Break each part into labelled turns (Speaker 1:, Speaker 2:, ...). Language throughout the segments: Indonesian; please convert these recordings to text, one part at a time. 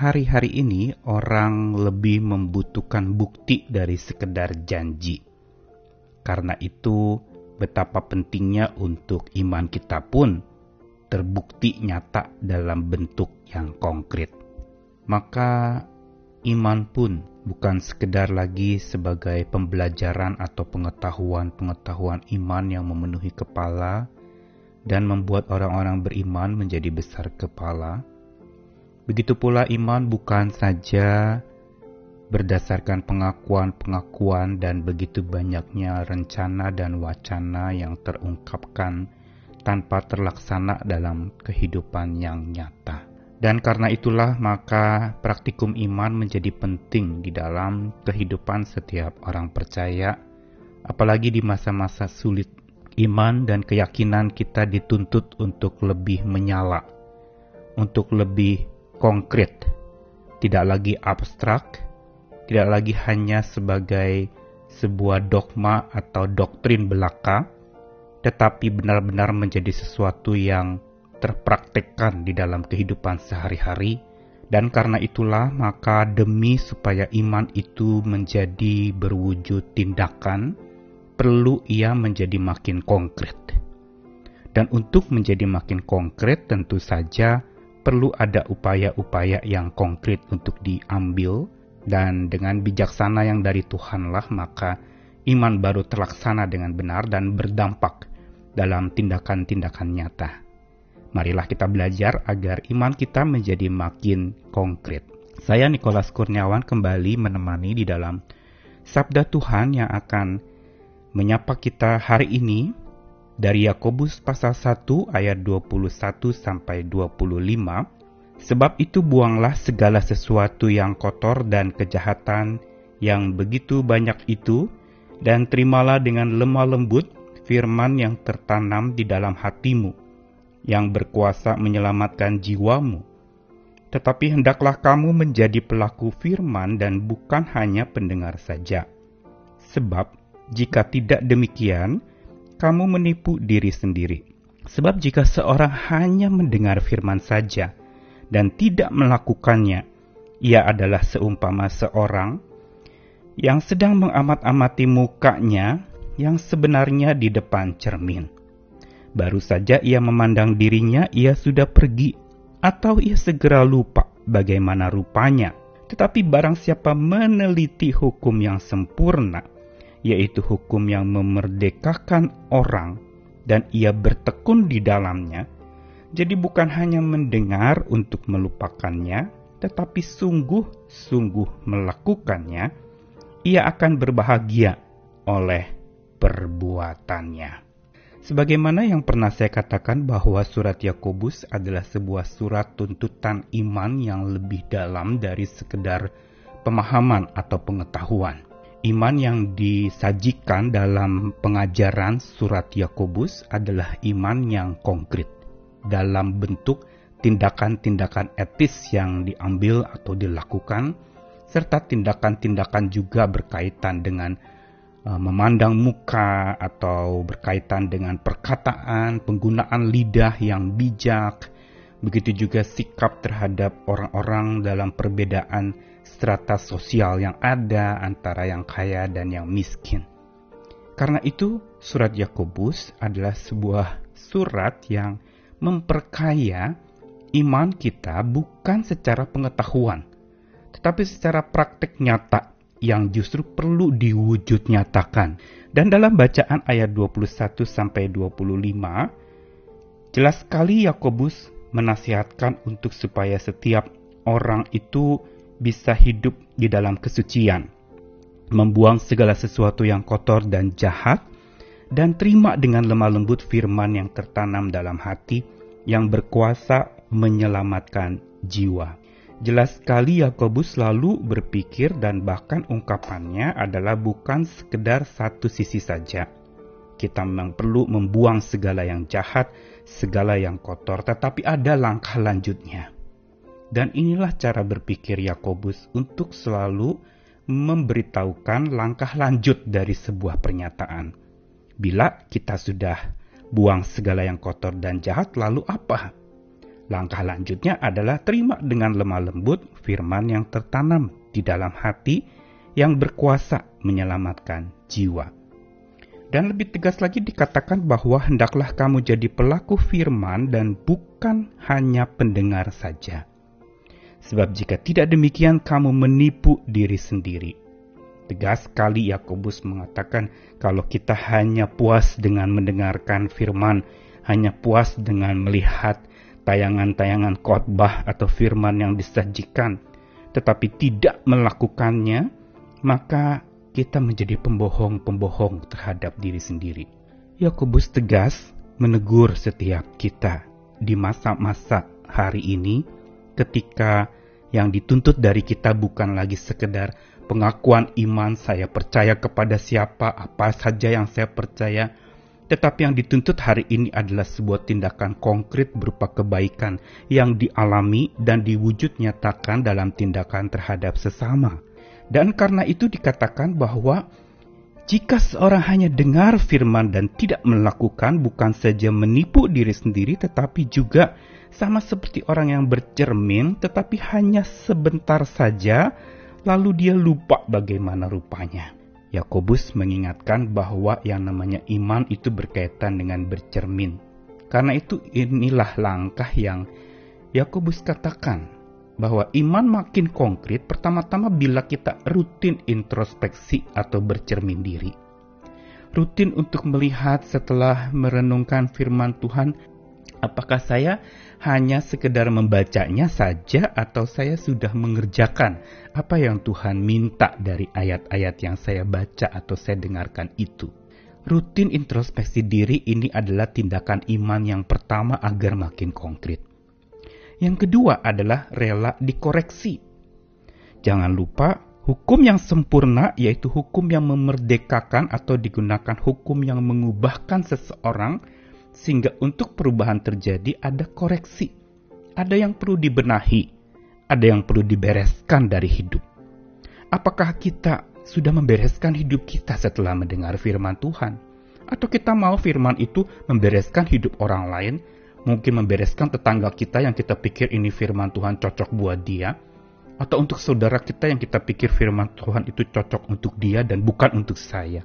Speaker 1: hari-hari ini orang lebih membutuhkan bukti dari sekedar janji. Karena itu, betapa pentingnya untuk iman kita pun terbukti nyata dalam bentuk yang konkret. Maka iman pun bukan sekedar lagi sebagai pembelajaran atau pengetahuan-pengetahuan iman yang memenuhi kepala dan membuat orang-orang beriman menjadi besar kepala. Begitu pula iman bukan saja berdasarkan pengakuan-pengakuan dan begitu banyaknya rencana dan wacana yang terungkapkan tanpa terlaksana dalam kehidupan yang nyata. Dan karena itulah maka praktikum iman menjadi penting di dalam kehidupan setiap orang percaya, apalagi di masa-masa sulit. Iman dan keyakinan kita dituntut untuk lebih menyala, untuk lebih konkret, tidak lagi abstrak, tidak lagi hanya sebagai sebuah dogma atau doktrin belaka, tetapi benar-benar menjadi sesuatu yang terpraktekkan di dalam kehidupan sehari-hari, dan karena itulah maka demi supaya iman itu menjadi berwujud tindakan, perlu ia menjadi makin konkret. Dan untuk menjadi makin konkret tentu saja perlu ada upaya-upaya yang konkret untuk diambil dan dengan bijaksana yang dari Tuhanlah maka iman baru terlaksana dengan benar dan berdampak dalam tindakan-tindakan nyata. Marilah kita belajar agar iman kita menjadi makin konkret. Saya Nikolas Kurniawan kembali menemani di dalam Sabda Tuhan yang akan menyapa kita hari ini dari Yakobus pasal 1 ayat 21 sampai 25. Sebab itu buanglah segala sesuatu yang kotor dan kejahatan yang begitu banyak itu dan terimalah dengan lemah lembut firman yang tertanam di dalam hatimu yang berkuasa menyelamatkan jiwamu. Tetapi hendaklah kamu menjadi pelaku firman dan bukan hanya pendengar saja. Sebab jika tidak demikian, kamu menipu diri sendiri. Sebab jika seorang hanya mendengar firman saja dan tidak melakukannya, ia adalah seumpama seorang yang sedang mengamat-amati mukanya yang sebenarnya di depan cermin Baru saja ia memandang dirinya, ia sudah pergi, atau ia segera lupa bagaimana rupanya. Tetapi barang siapa meneliti hukum yang sempurna, yaitu hukum yang memerdekakan orang, dan ia bertekun di dalamnya, jadi bukan hanya mendengar untuk melupakannya, tetapi sungguh-sungguh melakukannya, ia akan berbahagia oleh perbuatannya. Sebagaimana yang pernah saya katakan bahwa surat Yakobus adalah sebuah surat tuntutan iman yang lebih dalam dari sekedar pemahaman atau pengetahuan. Iman yang disajikan dalam pengajaran surat Yakobus adalah iman yang konkret dalam bentuk tindakan-tindakan etis yang diambil atau dilakukan serta tindakan-tindakan juga berkaitan dengan Uh, memandang muka atau berkaitan dengan perkataan, penggunaan lidah yang bijak, begitu juga sikap terhadap orang-orang dalam perbedaan strata sosial yang ada antara yang kaya dan yang miskin. Karena itu, surat Yakobus adalah sebuah surat yang memperkaya iman kita bukan secara pengetahuan, tetapi secara praktek nyata yang justru perlu diwujud nyatakan. Dan dalam bacaan ayat 21 sampai 25 jelas sekali Yakobus menasihatkan untuk supaya setiap orang itu bisa hidup di dalam kesucian, membuang segala sesuatu yang kotor dan jahat dan terima dengan lemah lembut firman yang tertanam dalam hati yang berkuasa menyelamatkan jiwa. Jelas sekali Yakobus selalu berpikir dan bahkan ungkapannya adalah bukan sekedar satu sisi saja. Kita memang perlu membuang segala yang jahat, segala yang kotor, tetapi ada langkah lanjutnya. Dan inilah cara berpikir Yakobus untuk selalu memberitahukan langkah lanjut dari sebuah pernyataan. Bila kita sudah buang segala yang kotor dan jahat, lalu apa? Langkah lanjutnya adalah terima dengan lemah lembut firman yang tertanam di dalam hati yang berkuasa menyelamatkan jiwa. Dan lebih tegas lagi dikatakan bahwa hendaklah kamu jadi pelaku firman dan bukan hanya pendengar saja. Sebab jika tidak demikian kamu menipu diri sendiri. Tegas sekali Yakobus mengatakan kalau kita hanya puas dengan mendengarkan firman, hanya puas dengan melihat tayangan-tayangan khotbah atau firman yang disajikan, tetapi tidak melakukannya, maka kita menjadi pembohong-pembohong terhadap diri sendiri. Yakobus tegas menegur setiap kita di masa-masa hari ini ketika yang dituntut dari kita bukan lagi sekedar pengakuan iman saya percaya kepada siapa apa saja yang saya percaya tetapi yang dituntut hari ini adalah sebuah tindakan konkret berupa kebaikan yang dialami dan diwujud nyatakan dalam tindakan terhadap sesama. Dan karena itu dikatakan bahwa jika seorang hanya dengar firman dan tidak melakukan, bukan saja menipu diri sendiri, tetapi juga sama seperti orang yang bercermin, tetapi hanya sebentar saja, lalu dia lupa bagaimana rupanya. Yakobus mengingatkan bahwa yang namanya iman itu berkaitan dengan bercermin. Karena itu inilah langkah yang Yakobus katakan bahwa iman makin konkret pertama-tama bila kita rutin introspeksi atau bercermin diri. Rutin untuk melihat setelah merenungkan firman Tuhan, apakah saya hanya sekedar membacanya saja atau saya sudah mengerjakan apa yang Tuhan minta dari ayat-ayat yang saya baca atau saya dengarkan itu. Rutin introspeksi diri ini adalah tindakan iman yang pertama agar makin konkret. Yang kedua adalah rela dikoreksi. Jangan lupa, hukum yang sempurna yaitu hukum yang memerdekakan atau digunakan hukum yang mengubahkan seseorang sehingga untuk perubahan terjadi ada koreksi. Ada yang perlu dibenahi, ada yang perlu dibereskan dari hidup. Apakah kita sudah membereskan hidup kita setelah mendengar firman Tuhan? Atau kita mau firman itu membereskan hidup orang lain, mungkin membereskan tetangga kita yang kita pikir ini firman Tuhan cocok buat dia, atau untuk saudara kita yang kita pikir firman Tuhan itu cocok untuk dia dan bukan untuk saya.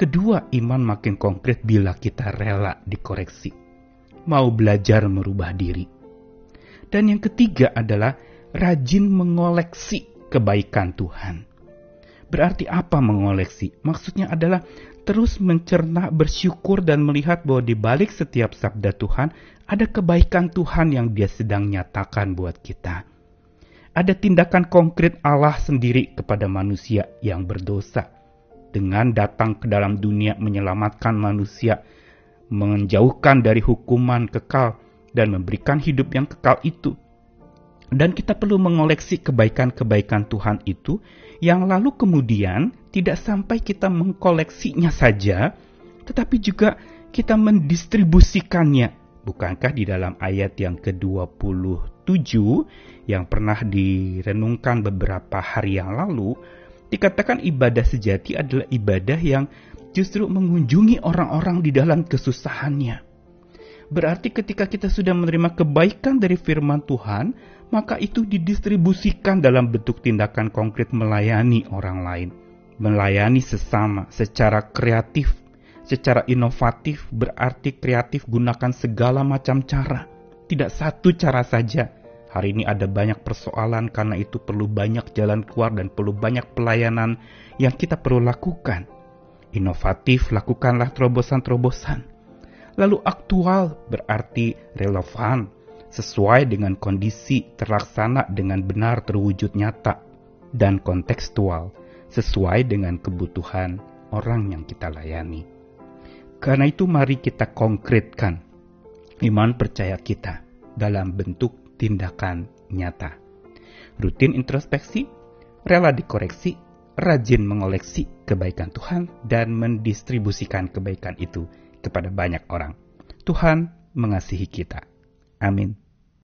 Speaker 1: Kedua, iman makin konkret bila kita rela dikoreksi. Mau belajar merubah diri. Dan yang ketiga adalah rajin mengoleksi kebaikan Tuhan. Berarti apa mengoleksi? Maksudnya adalah terus mencerna, bersyukur dan melihat bahwa di balik setiap sabda Tuhan ada kebaikan Tuhan yang dia sedang nyatakan buat kita. Ada tindakan konkret Allah sendiri kepada manusia yang berdosa dengan datang ke dalam dunia menyelamatkan manusia, menjauhkan dari hukuman kekal, dan memberikan hidup yang kekal itu. Dan kita perlu mengoleksi kebaikan-kebaikan Tuhan itu, yang lalu kemudian tidak sampai kita mengkoleksinya saja, tetapi juga kita mendistribusikannya. Bukankah di dalam ayat yang ke-27 yang pernah direnungkan beberapa hari yang lalu, Dikatakan ibadah sejati adalah ibadah yang justru mengunjungi orang-orang di dalam kesusahannya. Berarti ketika kita sudah menerima kebaikan dari firman Tuhan, maka itu didistribusikan dalam bentuk tindakan konkret melayani orang lain, melayani sesama secara kreatif, secara inovatif, berarti kreatif gunakan segala macam cara. Tidak satu cara saja, Hari ini ada banyak persoalan, karena itu perlu banyak jalan keluar dan perlu banyak pelayanan yang kita perlu lakukan. Inovatif, lakukanlah terobosan-terobosan. Lalu aktual berarti relevan, sesuai dengan kondisi, terlaksana dengan benar terwujud nyata, dan kontekstual, sesuai dengan kebutuhan orang yang kita layani. Karena itu mari kita konkretkan iman percaya kita dalam bentuk tindakan nyata. Rutin introspeksi, rela dikoreksi, rajin mengoleksi kebaikan Tuhan, dan mendistribusikan kebaikan itu kepada banyak orang. Tuhan mengasihi kita. Amin.